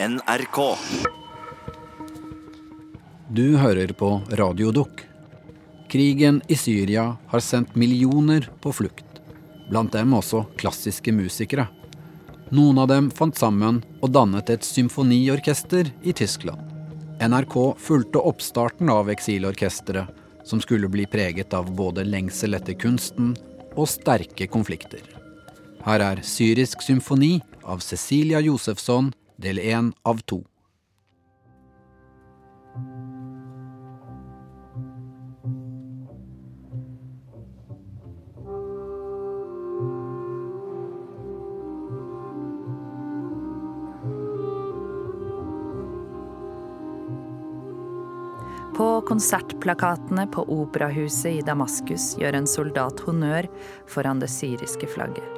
NRK. Du hører på Radiodukk. Krigen i Syria har sendt millioner på flukt. Blant dem også klassiske musikere. Noen av dem fant sammen og dannet et symfoniorkester i Tyskland. NRK fulgte oppstarten av eksilorkesteret, som skulle bli preget av både lengsel etter kunsten og sterke konflikter. Her er Syrisk symfoni av Cecilia Josefsson, del én av to. På konsertplakatene på operahuset i Damaskus gjør en soldat honnør foran det syriske flagget.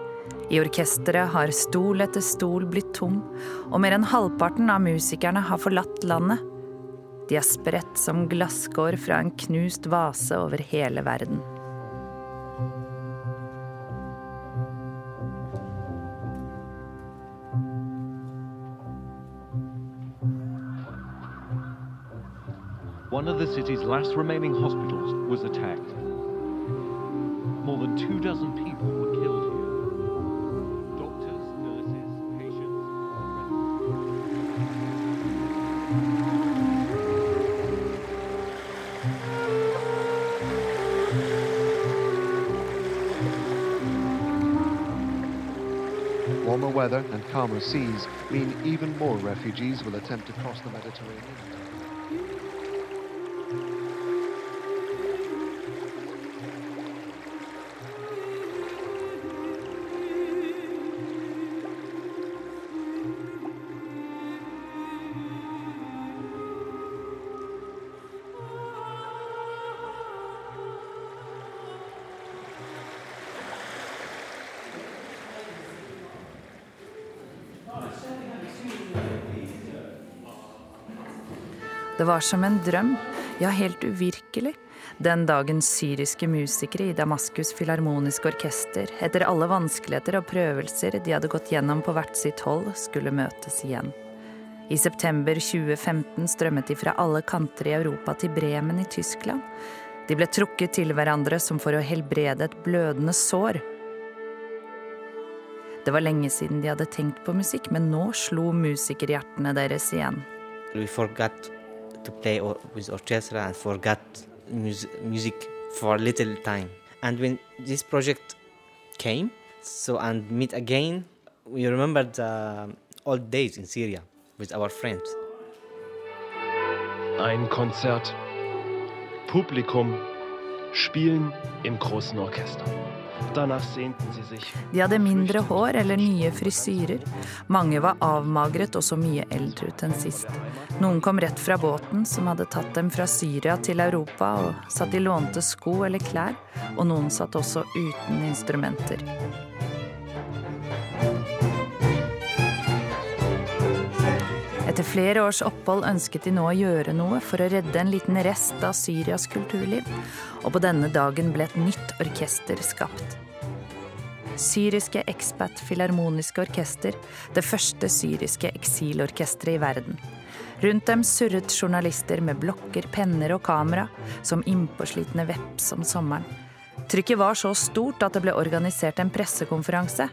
I orkesteret har stol etter stol blitt tom, og mer enn halvparten av musikerne har forlatt landet. De er spredt som glasskår fra en knust vase over hele verden. One of the city's last remaining hospitals was attacked. More than two dozen people were killed weather and calmer seas mean even more refugees will attempt to cross the Mediterranean. Var som en drøm, ja helt uvirkelig, den dagen syriske musikere i Damaskus filharmoniske orkester, etter alle vanskeligheter og prøvelser de hadde gått gjennom på hvert sitt hold, skulle møtes igjen. I september 2015 strømmet de fra alle kanter i Europa til Bremen i Tyskland. De ble trukket til hverandre som for å helbrede et blødende sår. Det var lenge siden de hadde tenkt på musikk, men nå slo musikerhjertene deres igjen. we forgot to play or, with orchestra and forgot mus- music for a little time. And when this project came, so and meet again, we remembered the old days in Syria with our friends. Ein Konzert. Publikum. Spielen im großen Orchester. De hadde mindre hår eller nye frisyrer. Mange var avmagret og så mye eldre ut enn sist. Noen kom rett fra båten som hadde tatt dem fra Syria til Europa og satt i lånte sko eller klær, og noen satt også uten instrumenter. Etter flere års opphold ønsket de nå å gjøre noe for å redde en liten rest av Syrias kulturliv, og på denne dagen ble et nytt orkester skapt. Syriske Expat Filharmoniske Orkester, det første syriske eksilorkesteret i verden. Rundt dem surret journalister med blokker, penner og kamera, som innpåslitne veps om sommeren. Trykket var så stort at det ble organisert en pressekonferanse.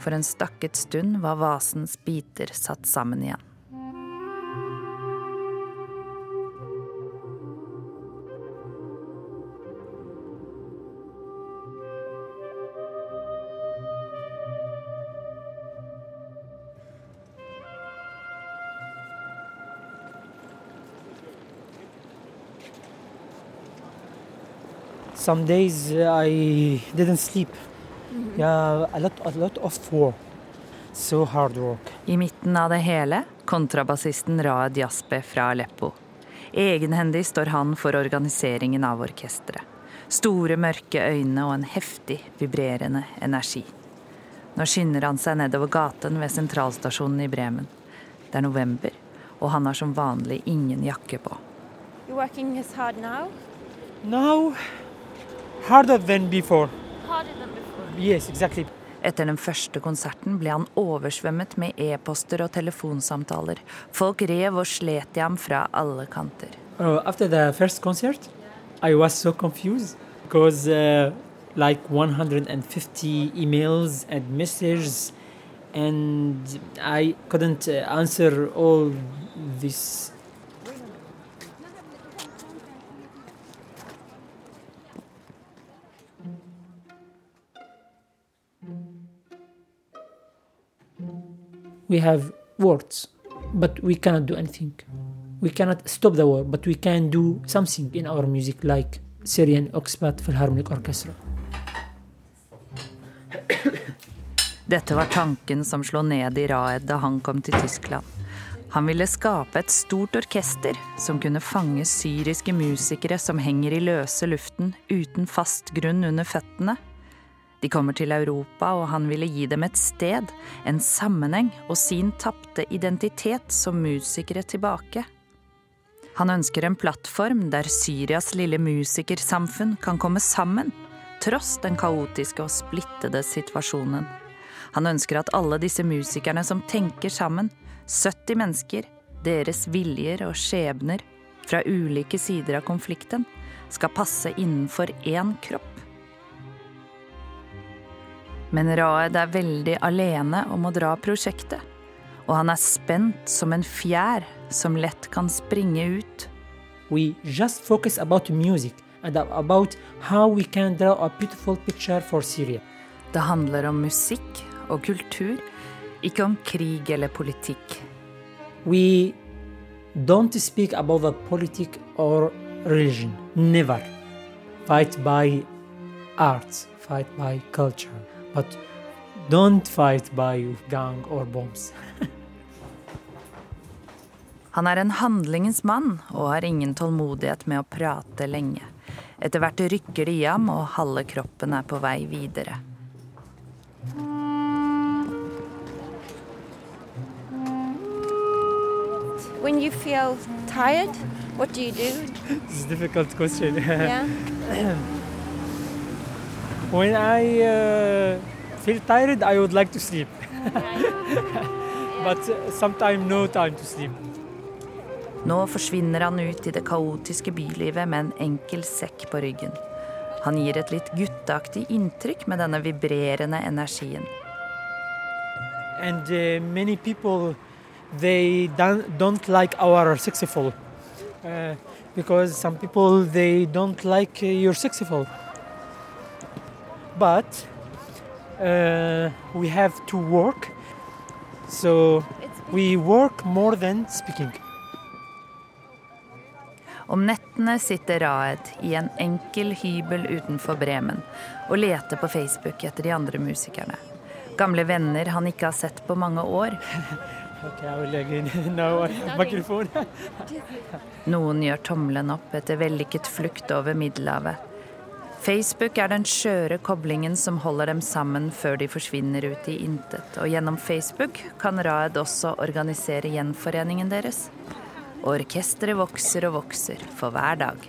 For en stakket stund var vasens biter satt sammen igjen. Some days uh, I didn't sleep. Yeah, a lot, a lot of work. So hard work. I midten av det hele kontrabassisten Raed Jaspe fra Aleppo. Egenhendig står han for organiseringen av orkesteret. Store, mørke øyne og en heftig, vibrerende energi. Nå skynder han seg nedover gaten ved sentralstasjonen i Bremen. Det er november, og han har som vanlig ingen jakke på. You're working as hard now? Now, harder than before. Harder than before. Yes, exactly. Etter den første konserten ble han oversvømmet med e-poster og telefonsamtaler. Folk rev og slet i ham fra alle kanter. Uh, after the first concert, I was so confused because uh, like 150 emails and messages, and I couldn't uh, answer all this. We have words, but we cannot do anything. We cannot stop the war, but we can do something in our music, like Syrian Oxbat Philharmonic Orchestra. Dette var tanken som slo ned i Raed da han kom til Tyskland. Han ville skape et stort orkester som kunne fange syriske musikere som henger i løse luften uten fast grunn under føttene. De kommer til Europa, og han ville gi dem et sted, en sammenheng og sin tapte identitet som musikere tilbake. Han ønsker en plattform der Syrias lille musikersamfunn kan komme sammen, tross den kaotiske og splittede situasjonen. Han ønsker at alle disse musikerne som tenker sammen, 70 mennesker, deres viljer og skjebner, fra ulike sider av konflikten, skal passe innenfor én kropp. Men Raed er veldig alene om å dra prosjektet, og han er spent som en fjær som lett kan springe ut. We just focus about music and about how we can draw a beautiful picture for Syria. Det handler om musikk og kultur, ikke om krig eller politikk. We don't speak about the politic or religion. Never. Fight by arts, fight by culture, but don't fight by gang or bombs. Han er en handlingens mann og har ingen tålmodighet med å prate lenge. Etter hvert rykker det i ham, og halve kroppen er på vei videre. When you feel tired, what do you do? It's a difficult question. Yeah. when I uh, feel tired, I would like to sleep. but uh, sometimes no time to sleep. Nå forsvinner han ut i det kaotiske bylivet med en enkel sekk på ryggen. Han gir et litt gutteaktig inntrykk med denne vibrerende energien. And uh, many people, they don't, don't like our saxophone. Uh, because some people, they don't like uh, your saxophone. But uh, we have to work. So we work more than speaking. Om nettene sitter Raed i en enkel hybel utenfor Bremen og leter på Facebook etter de andre musikerne. Gamle venner han ikke har sett på mange år. Noen gjør tommelen opp etter vellykket flukt over Middelhavet. Facebook er den skjøre koblingen som holder dem sammen før de forsvinner ut i intet. Og gjennom Facebook kan Raed også organisere gjenforeningen deres. Og orkesteret vokser og vokser for hver dag.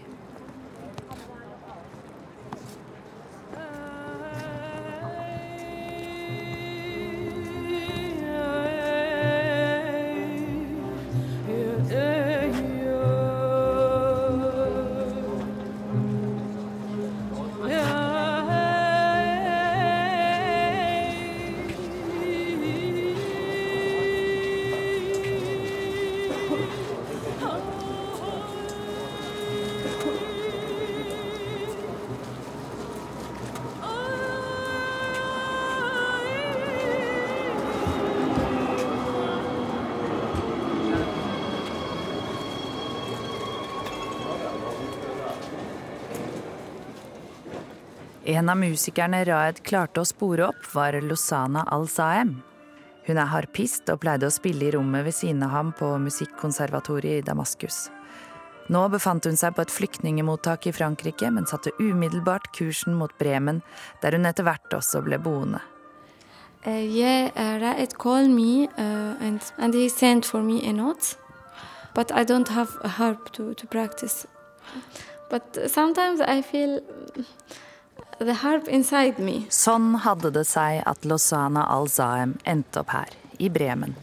En av musikerne Raed klarte å spore opp, var Lozana Al-Saem. Hun er harpist og pleide å spille i rommet ved siden av ham på musikkonservatoriet i Damaskus. Nå befant hun seg på et flyktningemottak i Frankrike, men satte umiddelbart kursen mot Bremen, der hun etter hvert også ble boende. Yeah, uh, Raed called me uh, and, and he sent for me a note, but I don't have a harp to, to practice. But Sånn hadde det seg at Lozana Al-Zaem endte opp her, i Bremen.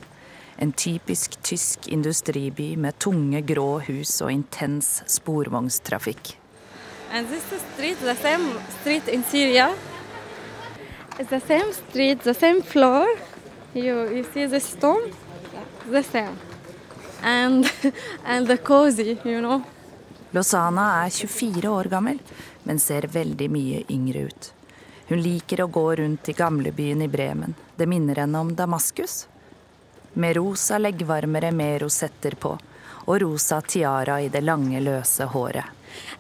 En typisk tysk industriby med tunge, grå hus og intens sporvognstrafikk. And street, street Syria. It's the same street, the same floor. You, you the stone? The same. And, and the cozy, you know. Lozana er 24 år gammel, men ser veldig mye yngre ut. Hun liker å gå rundt i gamlebyen i Bremen. Det minner henne om Damaskus. Med rosa leggvarmere med rosetter på, og rosa tiara i det lange, løse håret.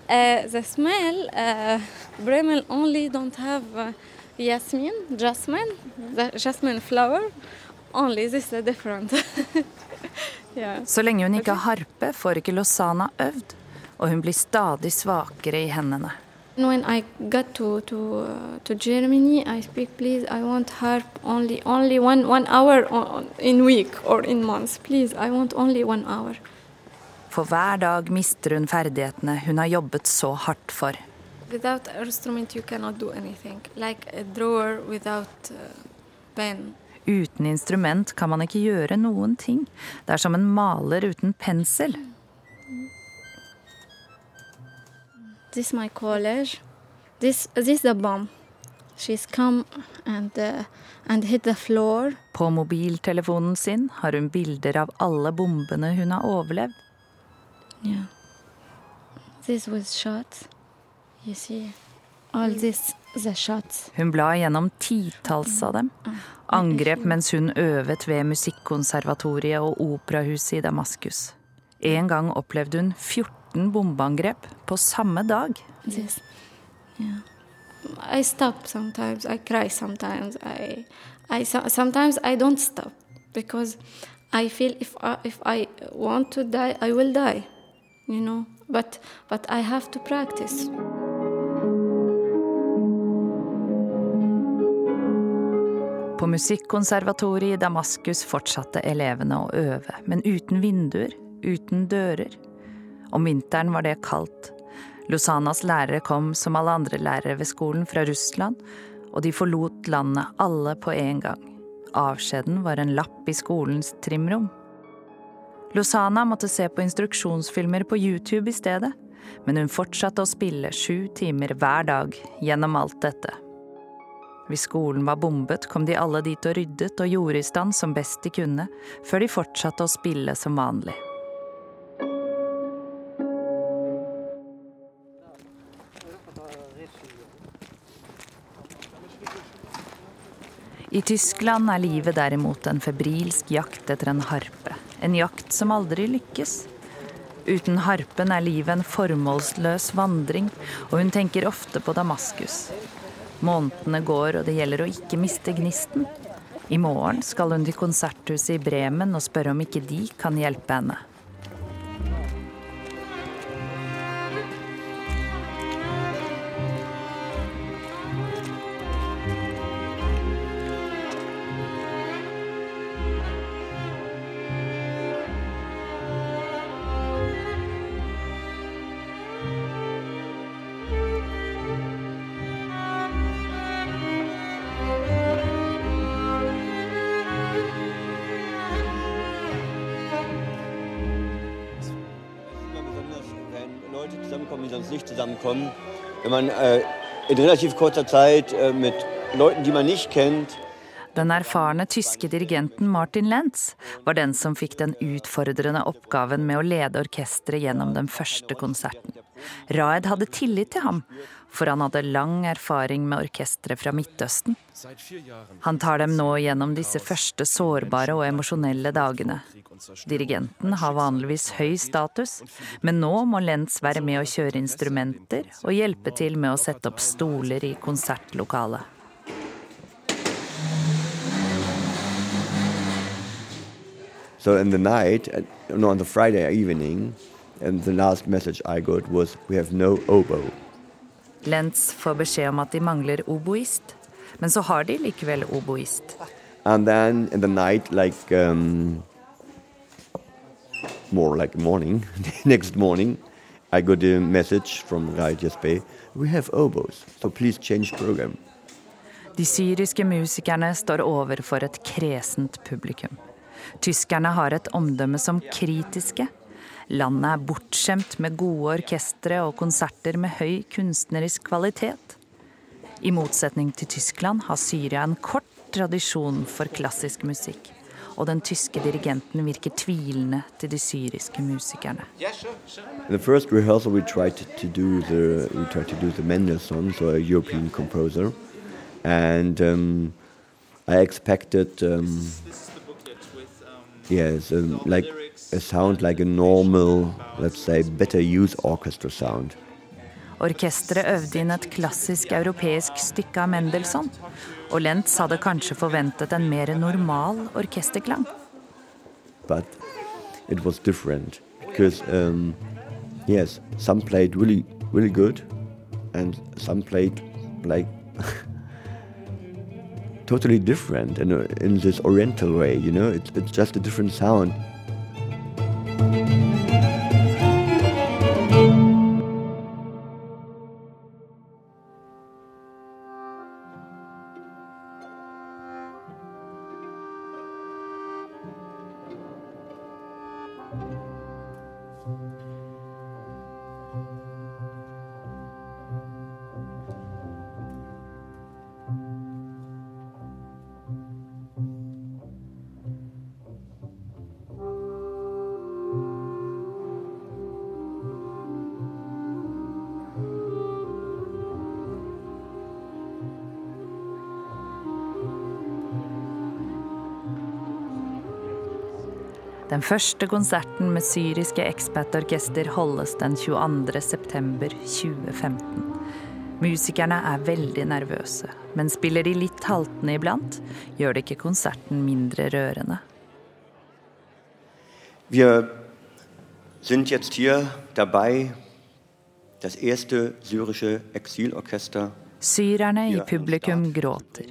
Uh, the smell, uh, Bremen only don't have uh, jasmine, jasmine, the jasmine flower. Only this is different. yeah. Så lenge hun ikke har harpe, får ikke Lozana øvd, og hun blir stadig svakere i hendene. When I got to to uh, to Germany, I speak. Please, I want harp only only one one hour on, in week or in months. Please, I want only one hour. For hver dag mister hun ferdighetene hun har jobbet så hardt for. Without instrument, you cannot do anything. Like a drawer without uh, pen. Uten instrument kan man ikke gjøre noen ting. Det er som en maler uten pensel. This my college. This this the bomb. She's come and uh, and hit the floor. På mobiltelefonen sin har hun bilder av alle bombene hun har overlevd. Yeah. This was shot. You see, all this the shots. Hun blar gjennom titalls av dem. Angrep mens hun øvet ved Musikkonservatoriet og Operahuset i Damaskus. En gang opplevde hun 14 bombeangrep på samme dag. Yes. Yeah. I stop sometimes. I cry sometimes. I, I so- sometimes I don't stop because I feel if I, if I want to die, I will die. You know. But but I have to practice. På Musikkonservatoriet i Damaskus fortsatte elevene å øve, men uten vinduer, uten dører. Om vinteren var det kaldt. Lusanas lærere kom som alle andre lærere ved skolen fra Russland, og de forlot landet alle på en gang. Avskjeden var en lapp i skolens trimrom. Lusana måtte se på instruksjonsfilmer på YouTube i stedet, men hun fortsatte å spille sju timer hver dag gjennom alt dette. Hvis skolen var bombet, kom de alle dit og ryddet og gjorde i stand som best de kunne, før de fortsatte å spille som vanlig. I Tyskland er livet derimot en febrilsk jakt etter en harpe. En jakt som aldri lykkes. Uten harpen er livet en formålsløs vandring, og hun tenker ofte på Damaskus. Månedene går, og det gjelder å ikke miste gnisten. I morgen skal hun til konserthuset i Bremen og spørre om ikke de kan hjelpe henne. Sonst nicht zusammenkommen. Wenn man äh, in relativ kurzer Zeit äh, mit Leuten, die man nicht kennt, Den erfarne tyske dirigenten Martin Lenz var den som fikk den utfordrende oppgaven med å lede orkesteret gjennom den første konserten. Raed hadde tillit til ham, for han hadde lang erfaring med orkestre fra Midtøsten. Han tar dem nå gjennom disse første sårbare og emosjonelle dagene. Dirigenten har vanligvis høy status, men nå må Lenz være med å kjøre instrumenter og hjelpe til med å sette opp stoler i konsertlokalet. so in the night, no, on the Friday evening, and the last message I got was, "We have no oboe." Lenz får beskjed om at de mangler oboist, men så har de likevel oboist. And then in the night, like um, more like morning, next morning, I got a message from Rai Spay. We have oboes, so please change program. De syriske musikerne står overfor et kresent publikum. Tyskerne har et omdømme som kritiske. Landet er bortskjemt med gode orkestre og konserter med høy kunstnerisk kvalitet. I motsetning til Tyskland har Syria en kort tradisjon for klassisk musikk. Og den tyske dirigenten virker tvilende til de syriske musikerne. The first rehearsal, we tried to do the we tried to do the Mendelssohn, so a European composer, and um, I expected um, yes, um, like a sound like a normal, let's say, better youth orchestra sound. Orkesteret øvde inn et klassisk europeisk stykke av Mendelssohn, og Lentz hadde kanskje forventet en mer normal orkesterklang. But it was different because um, yes, some played really, really good, and some played like totally different in, in this Oriental way. You know, it's it's just a different sound. Den første konserten med syriske ekspertorkester holdes den 22. september 2015. Musikerne er veldig nervøse, men spiller de litt haltende iblant, gjør det ikke konserten mindre rørende. Wir sind jetzt hier dabei, das erste syrische Exilorchester Syrerne i publikum gråter.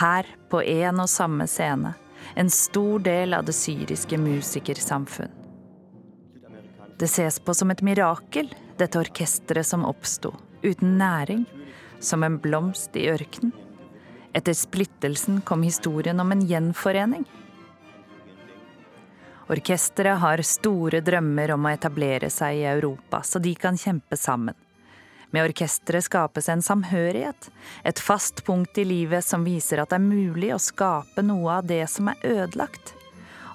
Her, på én og samme scene. En stor del av det syriske musikersamfunn. Det ses på som et mirakel, dette orkesteret som oppsto, uten næring, som en blomst i ørkenen. Etter splittelsen kom historien om en gjenforening. Orkesteret har store drømmer om å etablere seg i Europa, så de kan kjempe sammen. Med orkesteret skapes en samhørighet, et fast punkt i livet som viser at det er mulig å skape noe av det som er ødelagt.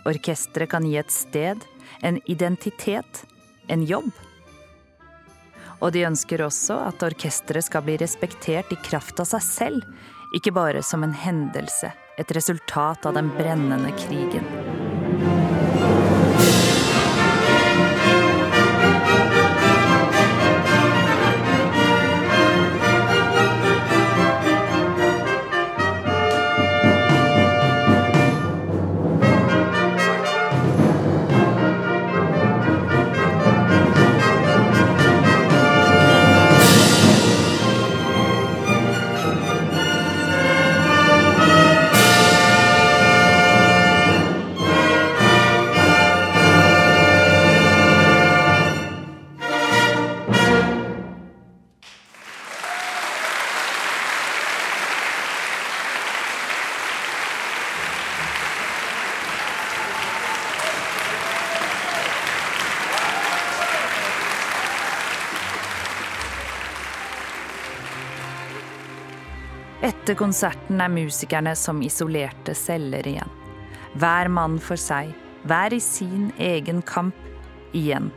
Orkesteret kan gi et sted, en identitet, en jobb. Og de ønsker også at orkesteret skal bli respektert i kraft av seg selv, ikke bare som en hendelse, et resultat av den brennende krigen. Konserten er musikerne som isolerte celler igjen. Hver mann for seg, hver i sin egen kamp, igjen.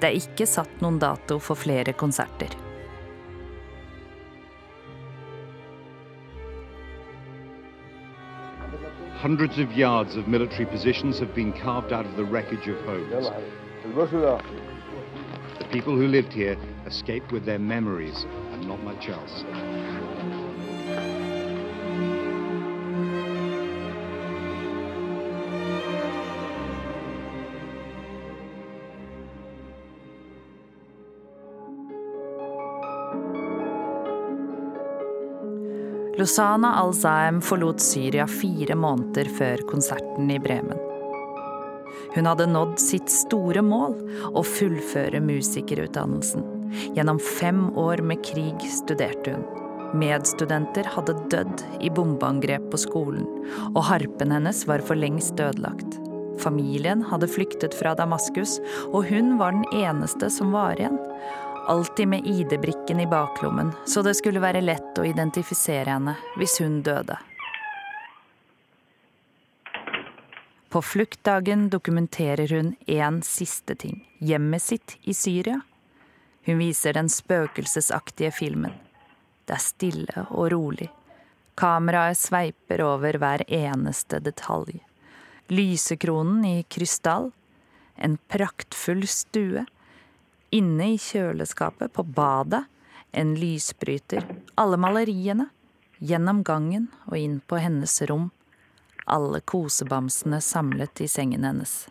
Det er ikke satt noen dato for flere konserter. Hundreds of yards of military positions have been carved out of the wreckage of homes. The people who lived here escaped with their memories and not much else. Lozana Al-Zaem forlot Syria fire måneder før konserten i Bremen. Hun hadde nådd sitt store mål, å fullføre musikerutdannelsen. Gjennom fem år med krig studerte hun. Medstudenter hadde dødd i bombeangrep på skolen, og harpen hennes var for lengst ødelagt. Familien hadde flyktet fra Damaskus, og hun var den eneste som var igjen. Alltid med ID-brikken i baklommen, så det skulle være lett å identifisere henne hvis hun døde. På fluktdagen dokumenterer hun én siste ting hjemmet sitt i Syria. Hun viser den spøkelsesaktige filmen. Det er stille og rolig. Kameraet sveiper over hver eneste detalj. Lysekronen i krystall. En praktfull stue. Inne i kjøleskapet, på badet, en lysbryter. Alle maleriene. Gjennom gangen og inn på hennes rom. Alle kosebamsene samlet i sengen hennes.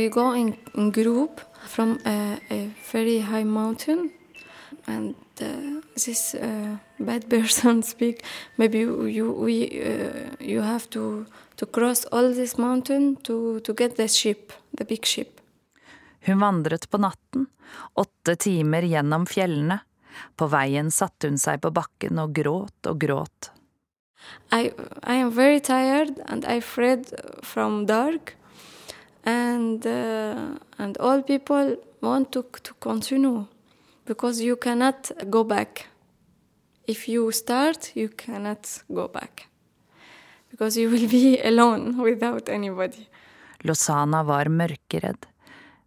We go in, in group from a, a very high mountain, and uh, this uh, bad person speak. Maybe you you we uh, you have to to cross all this mountain to to get the ship, the big ship. Hun vandret på natten, åtte timer gjennom fjellene. På veien satte hun seg på bakken og gråt og gråt. I I am very tired and I afraid from dark, and uh, and all people want to to continue because you cannot go back. If you start, you cannot go back because you will be alone without anybody. Losana var mørkeredd,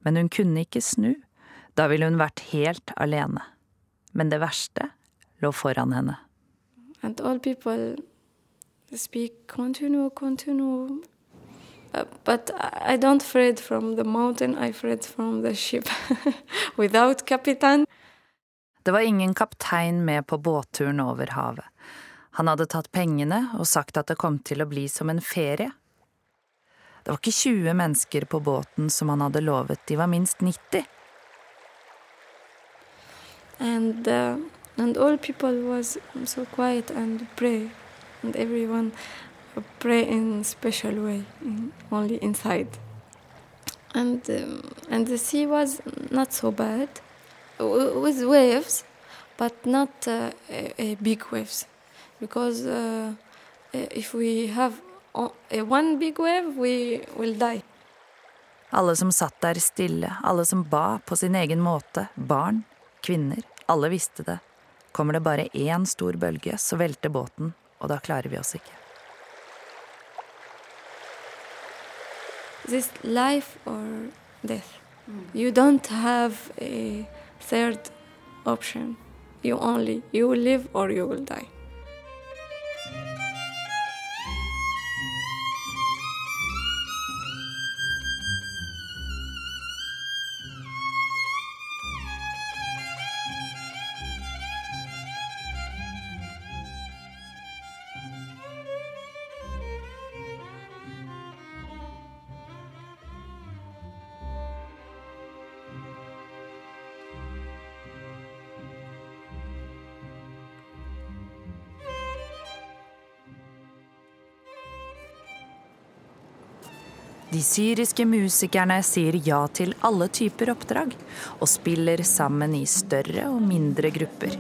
men hun kunne ikke snu. Da ville hun vært helt alene. Men det verste lå foran henne. And all people speak continue, continue. But I don't afraid from the mountain, I afraid from the ship. Without captain. Det var ingen kaptein med på båtturen over havet. Han hadde tatt pengene og sagt at det kom til å bli som en ferie. Det var ikke 20 mennesker på båten som han hadde lovet, de var minst 90. And uh, and all people was so quiet and pray, and everyone pray in special way, only inside. And um, and the sea was not so bad, with waves, but not uh, a, a big waves, because uh, if we have one big wave, we will die. Alle som satt der stille, alle som ba på sin egen måte, barn, kvinner, alle visste det. Kommer det bare én stor bølge, så velter båten, og da klarer vi oss ikke. This life or death. Mm. You don't have a third option. You only you will live or you will die. Syriske musikerne sier ja til alle typer oppdrag, og spiller sammen i større og mindre grupper.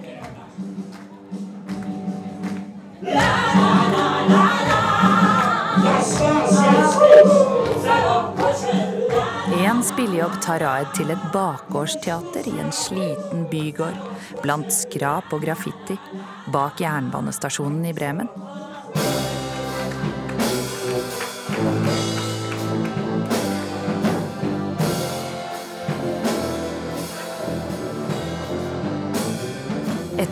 En spillejobb tar Raed til et bakgårdsteater i en sliten bygård, blant skrap og graffiti, bak jernbanestasjonen i Bremen.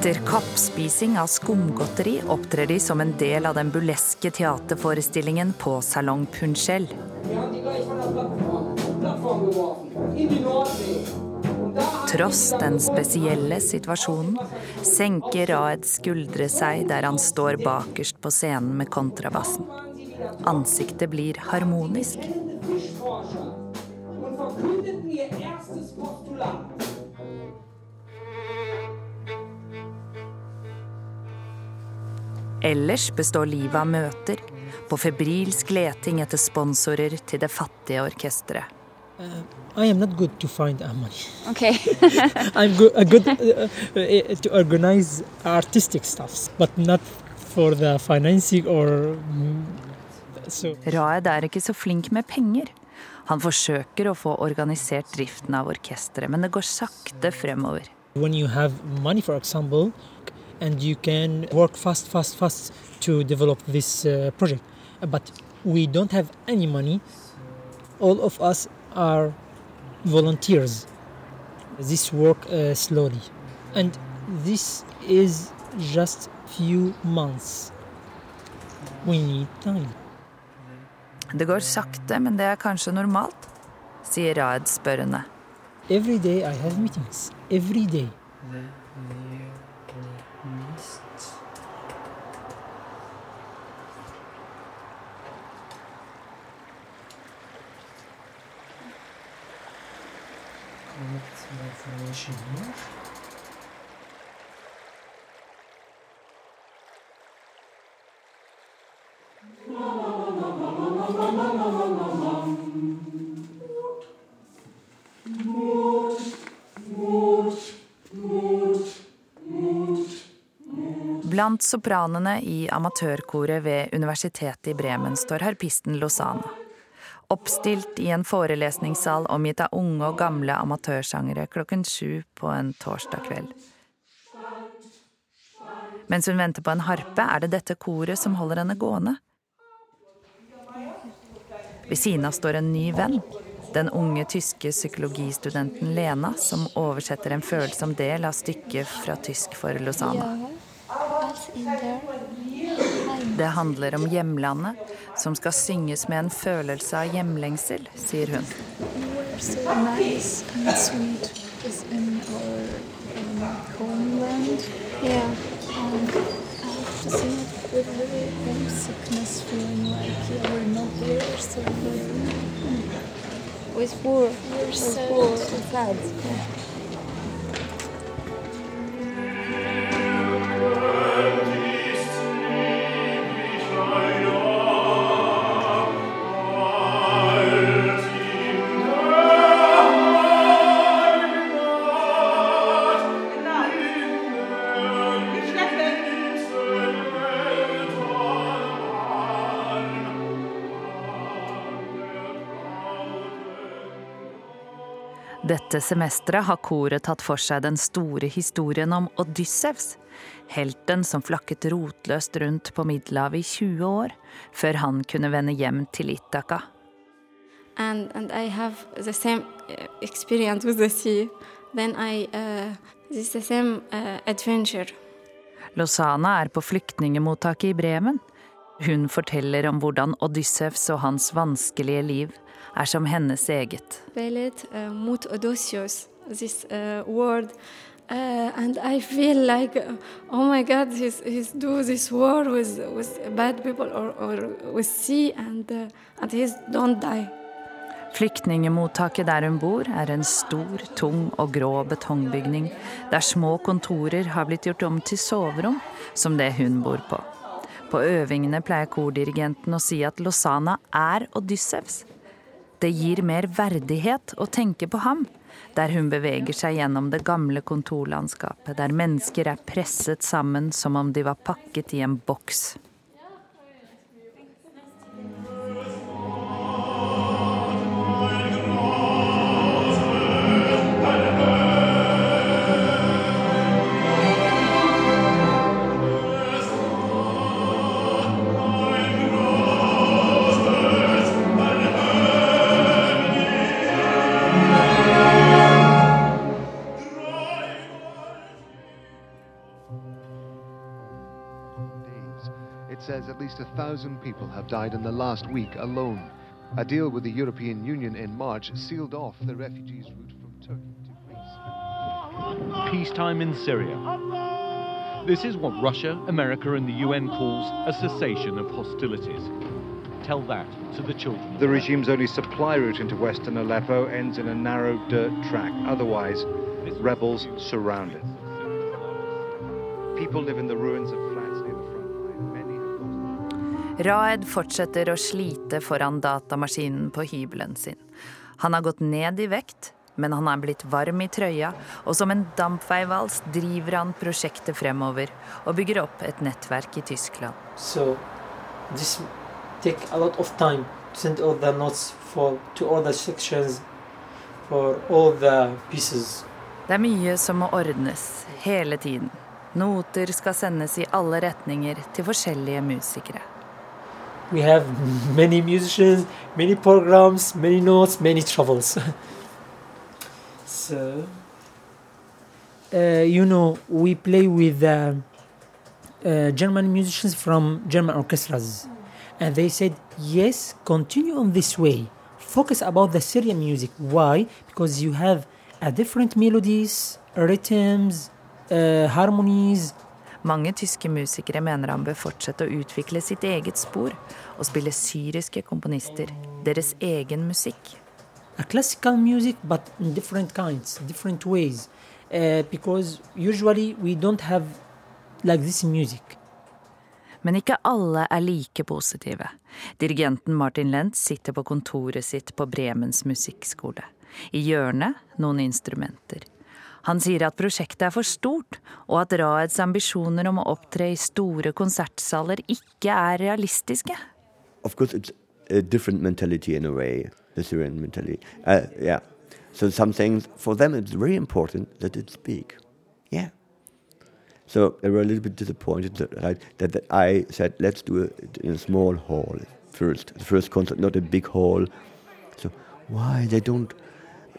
Etter kappspising av skumgodteri opptrer de som en del av den buleske teaterforestillingen på Salong Punchell. tross den spesielle situasjonen senker Raed skuldre seg der han står bakerst på scenen med kontrabassen. Ansiktet blir harmonisk. Ellers består livet av møter, på febrilsk leting etter sponsorer til det fattige orkesteret. Uh, I am not good to find money. Okay. I'm good, uh, good uh, to organize artistic stuff, but not for the financing or mm, so. Raed er ikke så flink med penger. Han forsøker å få organisert driften av orkesteret, men det går sakte fremover. When you have money, for example, and you can work fast, fast, fast to develop this uh, project, but we don't have any money. All of us are volunteers. This work uh, slowly, and this is just few months. We need time. Det går sakte, men det er kanskje normalt, sier Raed spørrende. Every day I have meetings. Every day. Blant sopranene i amatørkoret ved Universitetet i Bremen står harpisten Lozana. Oppstilt i en forelesningssal omgitt av unge og gamle amatørsangere klokken sju på en torsdag kveld. Mens hun venter på en harpe, er det dette koret som holder henne gående. Ved siden av står en ny venn. Den unge tyske psykologistudenten Lena, som oversetter en følsom del av stykket fra tysk for Lozana. Det handler om hjemlandet, som skal synges med en følelse av hjemlengsel, sier hun. so nice and sweet is in our um, homeland. Yeah. Have to sing it with really homesickness, feeling like yeah, we're not there, so we're, With poor. we're With sad. poor. Dette semesteret har koret tatt for seg den store historien om Odyssevs, helten som flakket rotløst rundt på Middelhavet i 20 år, før han kunne vende hjem til Ithaka. and and I have the same experience with the sea. Then I uh, this the same uh, adventure. Lozana er på flyktningemottaket i Bremen. Hun forteller om hvordan Odyssevs og hans vanskelige liv er som hennes eget. Ballet, uh, mot Odysseus, this uh, word. Uh, and I feel like, uh, oh my God, he's, he's do this war with, with bad people or, or with sea, and, uh, and he's don't die. Flyktningemottaket der hun bor, er en stor, tung og grå betongbygning der små kontorer har blitt gjort om til soverom, som det hun bor på. På øvingene pleier kordirigenten å si at Lozana er Odyssevs. Det gir mer verdighet å tenke på ham, der hun beveger seg gjennom det gamle kontorlandskapet, der mennesker er presset sammen som om de var pakket i en boks. Says at least a thousand people have died in the last week alone. A deal with the European Union in March sealed off the refugees' route from Turkey to Greece. Peacetime in Syria. This is what Russia, America, and the UN calls a cessation of hostilities. Tell that to the children. The regime's only supply route into western Aleppo ends in a narrow dirt track. Otherwise, rebels surround it. People live in the ruins of Raed fortsetter å slite foran datamaskinen på hybelen sin. Han har gått ned i vekt, men han er blitt varm i trøya, og som en dampveivals driver han prosjektet fremover og bygger opp et nettverk i Tyskland. So send all the notes for to all the sections for all the pieces. Det er mye som må ordnes hele tiden. Noter skal sendes i alle retninger til forskjellige musikere. We have many musicians, many programs, many notes, many troubles. so, uh, you know, we play with uh, uh, German musicians from German orchestras, and they said, yes, continue on this way. Focus about the Syrian music. Why? Because you have a different melodies, rhythms, uh, harmonies, Mange tyske musikere mener han bør fortsette å utvikle sitt eget spor og spille syriske komponister, deres egen musikk. a classical music but in different kinds different ways uh, because usually we don't have like this music Men ikke alle er like positive. Dirigenten Martin Lentz sitter på kontoret sitt på Bremens musikkskole. I hjørnet noen instrumenter. Han sier at prosjektet er for stort, og at Raeds ambisjoner om å opptre i store konsertsaler ikke er realistiske. Of course, it's a different mentality in a way, the Syrian mentality. Uh, yeah. So some things, for them, it's very important that it's big. Yeah. So they were a little bit disappointed that, right, that, that I said, let's do it in a small hall first. The first concert, not a big hall. So why they don't?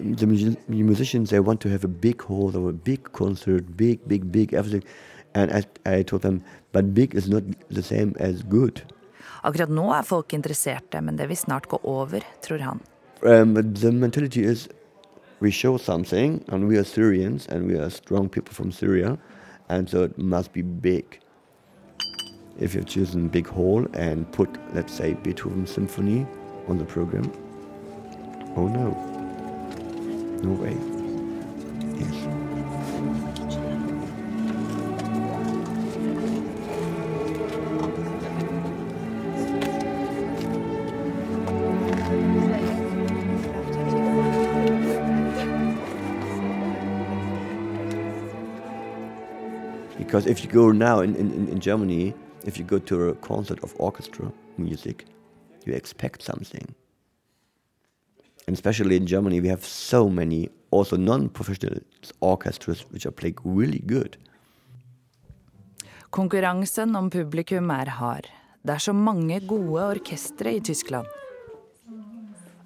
The musi- musicians they want to have a big hall, or a big concert, big, big, big everything. And I, I told them, but big is not the same as good. Akkurat nå er folk interesserte, men det vil snart gå over, tror han. Um, but the mentality is we show something, and we are Syrians, and we are strong people from Syria, and so it must be big. If you've chosen big hall and put, let's say, Beethoven Symphony on the program, oh no, no way. Because if you go now in, in, in Germany, if you go to a concert of orchestra music, you expect something. And especially in Germany, we have so many also non-professional orchestras which are playing really good. Konkurransen om publikum er hard. Det er så mange gode orkestre i Tyskland.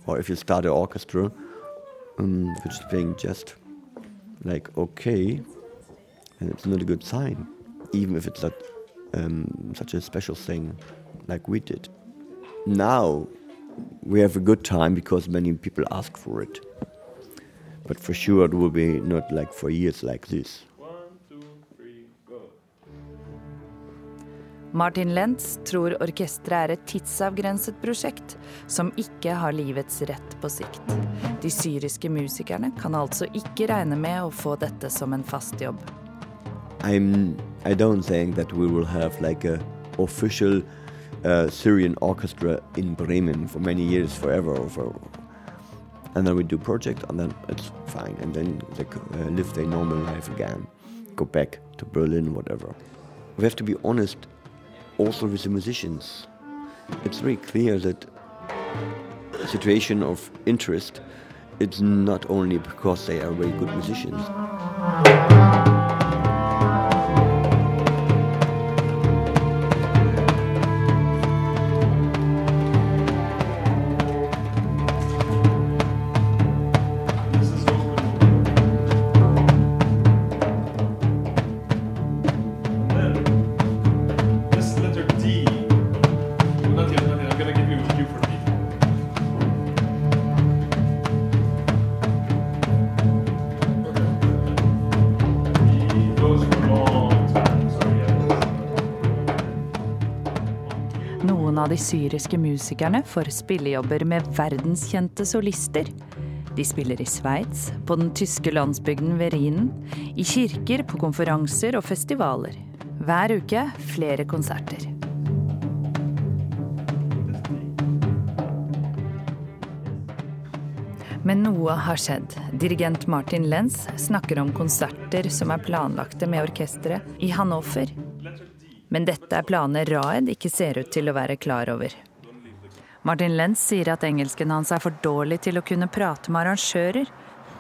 Or if you start an orchestra um, which is playing just like okay, and it's not a good sign, even if it's not um, such a special thing like we did. Now we have a good time because many people ask for it. But for sure it will be not like for years like this. Martin Lentz tror orkesteret er et tidsavgrenset prosjekt som ikke har livets rett på sikt. De syriske musikerne kan altså ikke regne med å få dette som en fast jobb. I'm. I don't think that we will have like a official uh, Syrian orchestra in Bremen for many years, forever. For, and then we do project, and then it's fine, and then they uh, live their normal life again, go back to Berlin, whatever. We have to be honest, also with the musicians. It's very clear that situation of interest. It's not only because they are very good musicians. Syriske musikerne får spillejobber med verdenskjente solister. De spiller i Sveits, på den tyske landsbygden ved Rhinen, i kirker, på konferanser og festivaler. Hver uke flere konserter. Men noe har skjedd. Dirigent Martin Lenz snakker om konserter som er planlagte med orkesteret i Hannover. Men dette er planer Raed ikke ser ut til å være klar over. Martin Lenz sier at engelsken hans er for dårlig til å kunne prate med arrangører.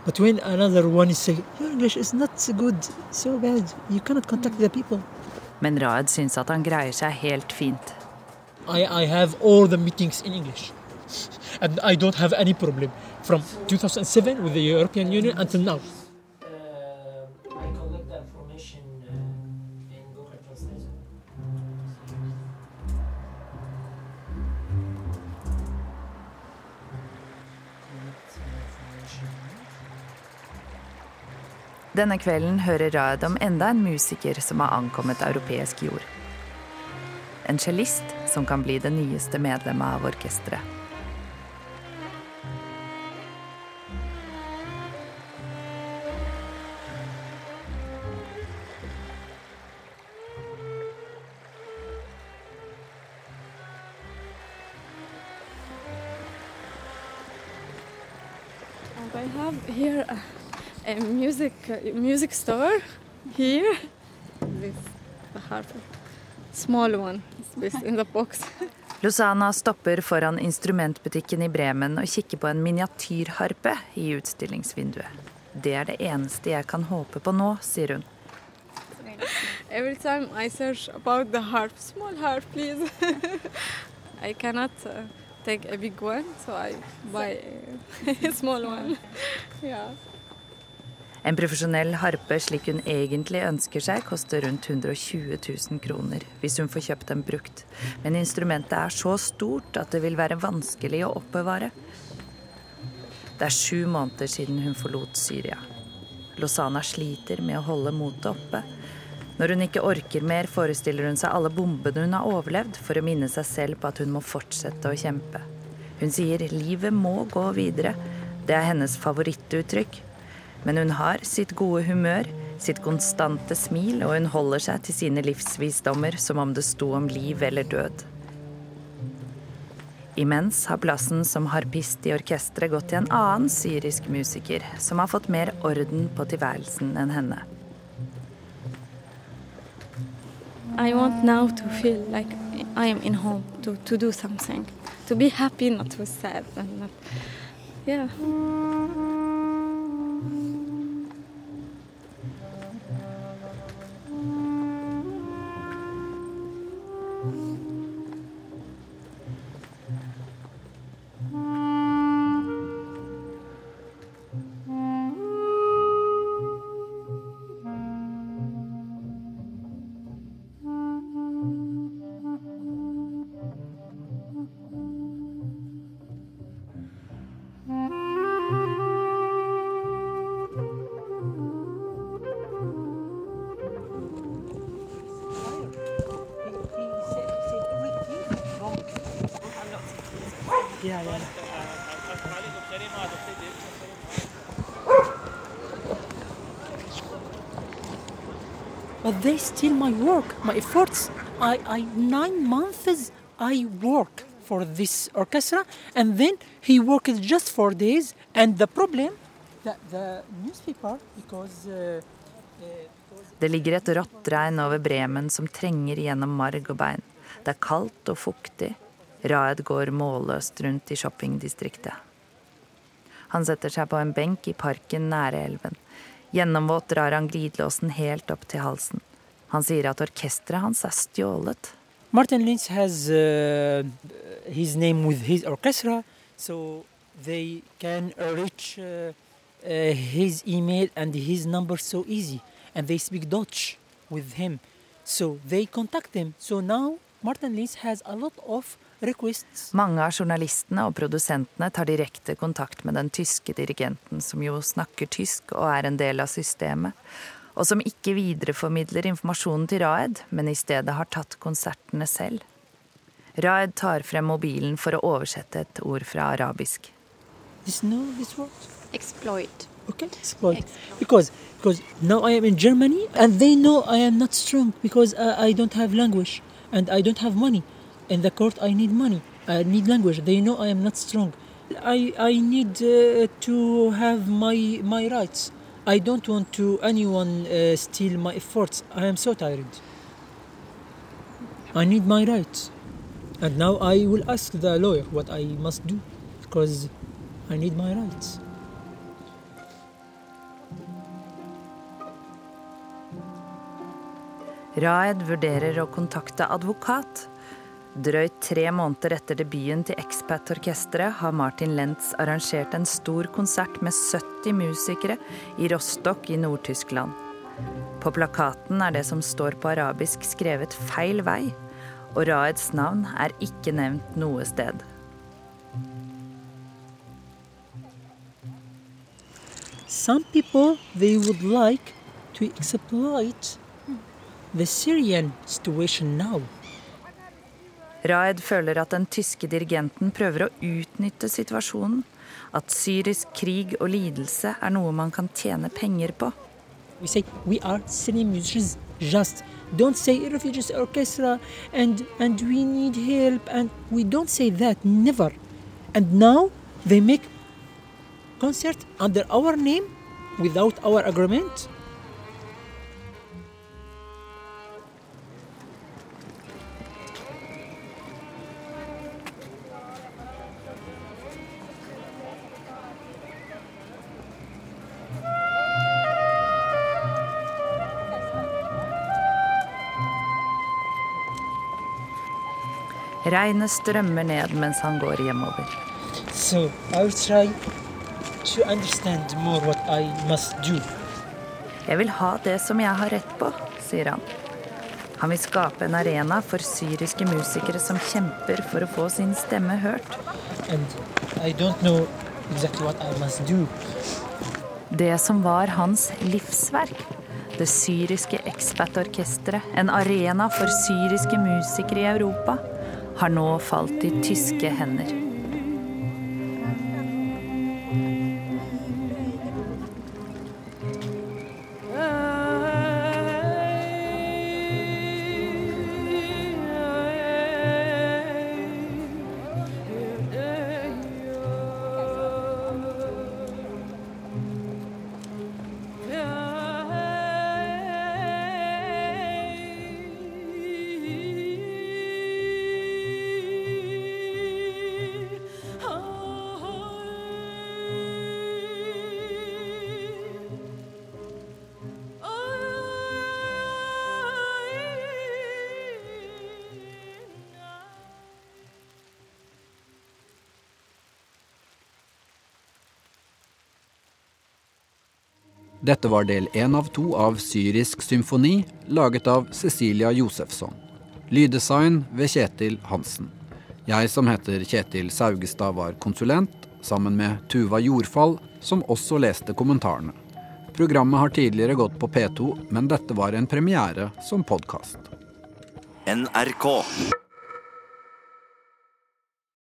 But when another one is saying, English is not so good, so bad, you cannot contact the people. Men Raed syns at han greier seg helt fint. I, I have all the meetings in English. And I don't have any problem from 2007 with the European Union until now. Denne kvelden hører Raed om enda en musiker som har ankommet europeisk jord. En cellist som kan bli det nyeste medlemmet av orkesteret. A music a music store here. This harp, small one, this in the box. Luzana stopper foran instrumentbutikken i Bremen og kikker på en miniatyrharpe i utstillingsvinduet. Det er det eneste jeg kan håpe på nå, sier hun. Every time I search about the harp, small harp, please. I cannot uh, take a big one, so I buy a small one. yeah. En profesjonell harpe slik hun egentlig ønsker seg, koster rundt 120 000 kroner hvis hun får kjøpt den brukt. Men instrumentet er så stort at det vil være vanskelig å oppbevare. Det er sju måneder siden hun forlot Syria. Lozana sliter med å holde motet oppe. Når hun ikke orker mer, forestiller hun seg alle bombene hun har overlevd, for å minne seg selv på at hun må fortsette å kjempe. Hun sier livet må gå videre. Det er hennes favorittuttrykk. Men hun har sitt gode humør, sitt konstante smil, og hun holder seg til sine livsvisdommer som om det sto om liv eller død. Imens har plassen som harpist i orkesteret gått til en annen syrisk musiker, som har fått mer orden på tilværelsen enn henne. I want now to feel like I am in home, to, to do something, to be happy, not. Yeah, But they steal my work, my efforts. I, I nine months I work for this orchestra, and then he worked just four days. And the problem, the, the newspaper, because uh, Det ligger et rått regn over Bremen som trenger gjennom marg og bein. Det er kaldt og fuktig. Raed går målløst rundt i shoppingdistriktet. Han setter seg på en benk i parken nære elven. Gjennomvåt drar han glidelåsen helt opp til halsen. Han sier at orkesteret hans er stjålet. Martin Lynch has uh, his name with his orchestra, so they can reach uh, uh, his email and his number so easy, and they speak Dutch with him, so they contact him. So now Martin Lynch has a lot of. Mange av journalistene og produsentene tar direkte kontakt med den tyske dirigenten, som jo snakker tysk og er en del av systemet, og som ikke videreformidler informasjonen til Raed, men i stedet har tatt konsertene selv. Raed tar frem mobilen for å oversette et ord fra arabisk. This no, this word. Exploit. Okay, exploit. Because because now I am in Germany and they know I am not strong because uh, I don't have language and I don't have money. In the court, I need money. I need language. They know I am not strong. I I need uh, to have my my rights. I don't want to anyone uh, steal my efforts. I am so tired. I need my rights. And now I will ask the lawyer what I must do because I need my rights. Raed vurderer å kontakte advokat. Drøyt tre måneder etter debuten til Expat-orkesteret har Martin Lentz arrangert en stor konsert med 70 musikere i Rostock i Nord-Tyskland. På plakaten er det som står på arabisk skrevet feil vei, og Raeds navn er ikke nevnt noe sted. Some people they would like to exploit the Syrian situation now. Raed føler at den tyske dirigenten prøver å utnytte situasjonen. At syrisk krig og lidelse er noe man kan tjene penger på. We say we are Syrian musicians. Just don't say refugees orchestra and and we need help and we don't say that never. And now they make concert under our name without our agreement. Regnet strømmer ned mens han går hjemover. So. Jeg vil ha det som jeg har rett på, sier han. Han vil skape en arena for syriske musikere som kjemper for å få sin stemme hørt. Exactly. Det som var hans livsverk, det syriske Expat-orkesteret, en arena for syriske musikere i Europa, har nå falt i tyske hender. Dette var del én av to av Syrisk symfoni, laget av Cecilia Josefsson. Lyddesign ved Kjetil Hansen. Jeg som heter Kjetil Saugestad var konsulent, sammen med Tuva Jordfall, som også leste kommentarene. Programmet har tidligere gått på P2, men dette var en premiere som podkast. NRK.